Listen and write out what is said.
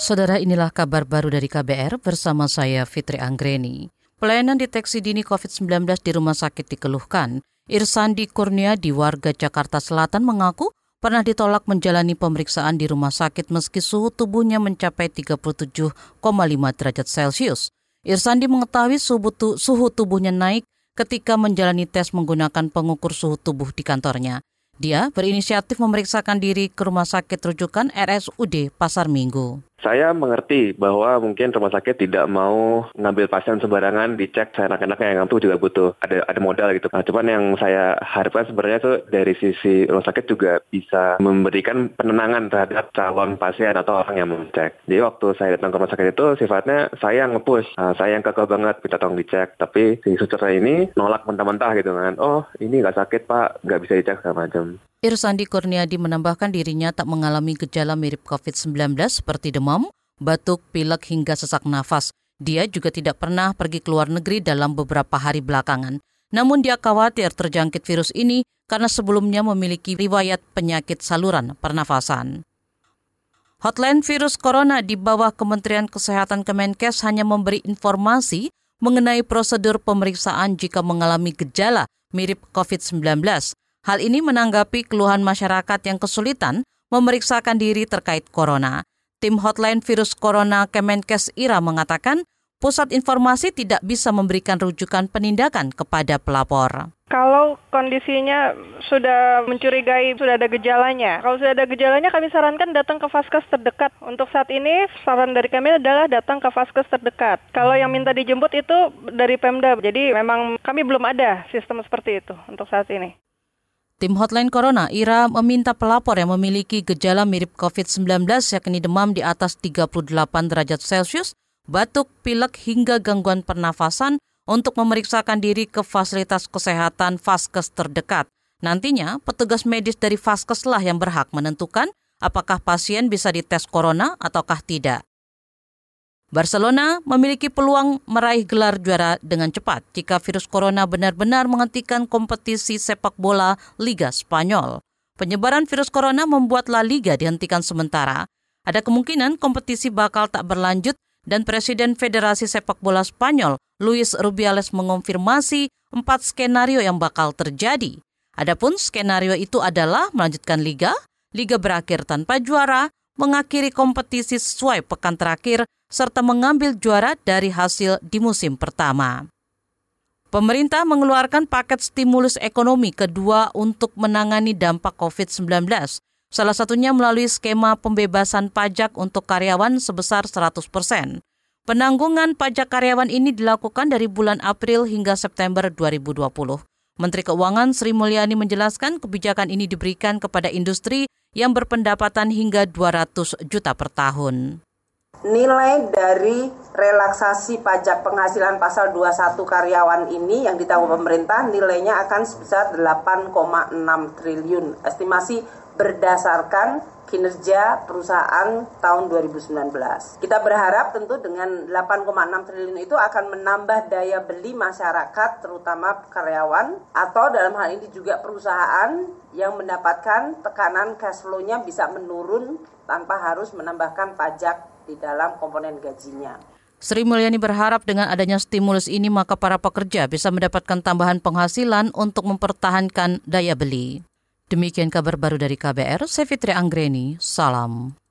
Saudara inilah kabar baru dari KBR bersama saya Fitri Anggreni. Pelayanan deteksi dini COVID-19 di rumah sakit dikeluhkan. Irsandi Kurniadi warga Jakarta Selatan mengaku pernah ditolak menjalani pemeriksaan di rumah sakit meski suhu tubuhnya mencapai 37,5 derajat Celcius. Irsandi mengetahui suhu tubuhnya naik ketika menjalani tes menggunakan pengukur suhu tubuh di kantornya. Dia berinisiatif memeriksakan diri ke rumah sakit rujukan RSUD Pasar Minggu. Saya mengerti bahwa mungkin rumah sakit tidak mau ngambil pasien sembarangan, dicek seenak-enaknya yang itu juga butuh ada ada modal gitu. Nah, cuman yang saya harapkan sebenarnya itu dari sisi rumah sakit juga bisa memberikan penenangan terhadap calon pasien atau orang yang mengecek. Jadi waktu saya datang ke rumah sakit itu sifatnya saya yang nge-push, nah, saya yang kekeh banget minta tolong dicek. Tapi si suster ini nolak mentah-mentah gitu kan. Oh ini nggak sakit pak, nggak bisa dicek segala macam. Irsandi Kurniadi menambahkan dirinya tak mengalami gejala mirip COVID-19 seperti demam, batuk, pilek hingga sesak nafas. Dia juga tidak pernah pergi ke luar negeri dalam beberapa hari belakangan. Namun dia khawatir terjangkit virus ini karena sebelumnya memiliki riwayat penyakit saluran pernafasan. Hotline virus corona di bawah Kementerian Kesehatan Kemenkes hanya memberi informasi mengenai prosedur pemeriksaan jika mengalami gejala mirip COVID-19. Hal ini menanggapi keluhan masyarakat yang kesulitan memeriksakan diri terkait corona. Tim Hotline Virus Corona Kemenkes IRA mengatakan pusat informasi tidak bisa memberikan rujukan penindakan kepada pelapor. Kalau kondisinya sudah mencurigai, sudah ada gejalanya. Kalau sudah ada gejalanya, kami sarankan datang ke vaskes terdekat. Untuk saat ini, saran dari kami adalah datang ke vaskes terdekat. Kalau yang minta dijemput itu dari Pemda. Jadi memang kami belum ada sistem seperti itu untuk saat ini. Tim Hotline Corona IRA meminta pelapor yang memiliki gejala mirip COVID-19 yakni demam di atas 38 derajat Celcius, batuk, pilek hingga gangguan pernafasan untuk memeriksakan diri ke fasilitas kesehatan Vaskes terdekat. Nantinya, petugas medis dari Vaskes lah yang berhak menentukan apakah pasien bisa dites corona ataukah tidak. Barcelona memiliki peluang meraih gelar juara dengan cepat jika virus corona benar-benar menghentikan kompetisi sepak bola Liga Spanyol. Penyebaran virus corona membuat La Liga dihentikan sementara. Ada kemungkinan kompetisi bakal tak berlanjut dan Presiden Federasi Sepak Bola Spanyol, Luis Rubiales mengonfirmasi empat skenario yang bakal terjadi. Adapun skenario itu adalah melanjutkan liga, liga berakhir tanpa juara, mengakhiri kompetisi sesuai pekan terakhir, serta mengambil juara dari hasil di musim pertama. Pemerintah mengeluarkan paket stimulus ekonomi kedua untuk menangani dampak COVID-19, salah satunya melalui skema pembebasan pajak untuk karyawan sebesar 100 persen. Penanggungan pajak karyawan ini dilakukan dari bulan April hingga September 2020. Menteri Keuangan Sri Mulyani menjelaskan kebijakan ini diberikan kepada industri yang berpendapatan hingga 200 juta per tahun nilai dari relaksasi pajak penghasilan pasal 21 karyawan ini yang ditanggung pemerintah nilainya akan sebesar 8,6 triliun. Estimasi berdasarkan kinerja perusahaan tahun 2019. Kita berharap tentu dengan 8,6 triliun itu akan menambah daya beli masyarakat terutama karyawan atau dalam hal ini juga perusahaan yang mendapatkan tekanan cash flow-nya bisa menurun tanpa harus menambahkan pajak di dalam komponen gajinya. Sri Mulyani berharap dengan adanya stimulus ini maka para pekerja bisa mendapatkan tambahan penghasilan untuk mempertahankan daya beli. Demikian kabar baru dari KBR, saya Fitri Anggreni, salam.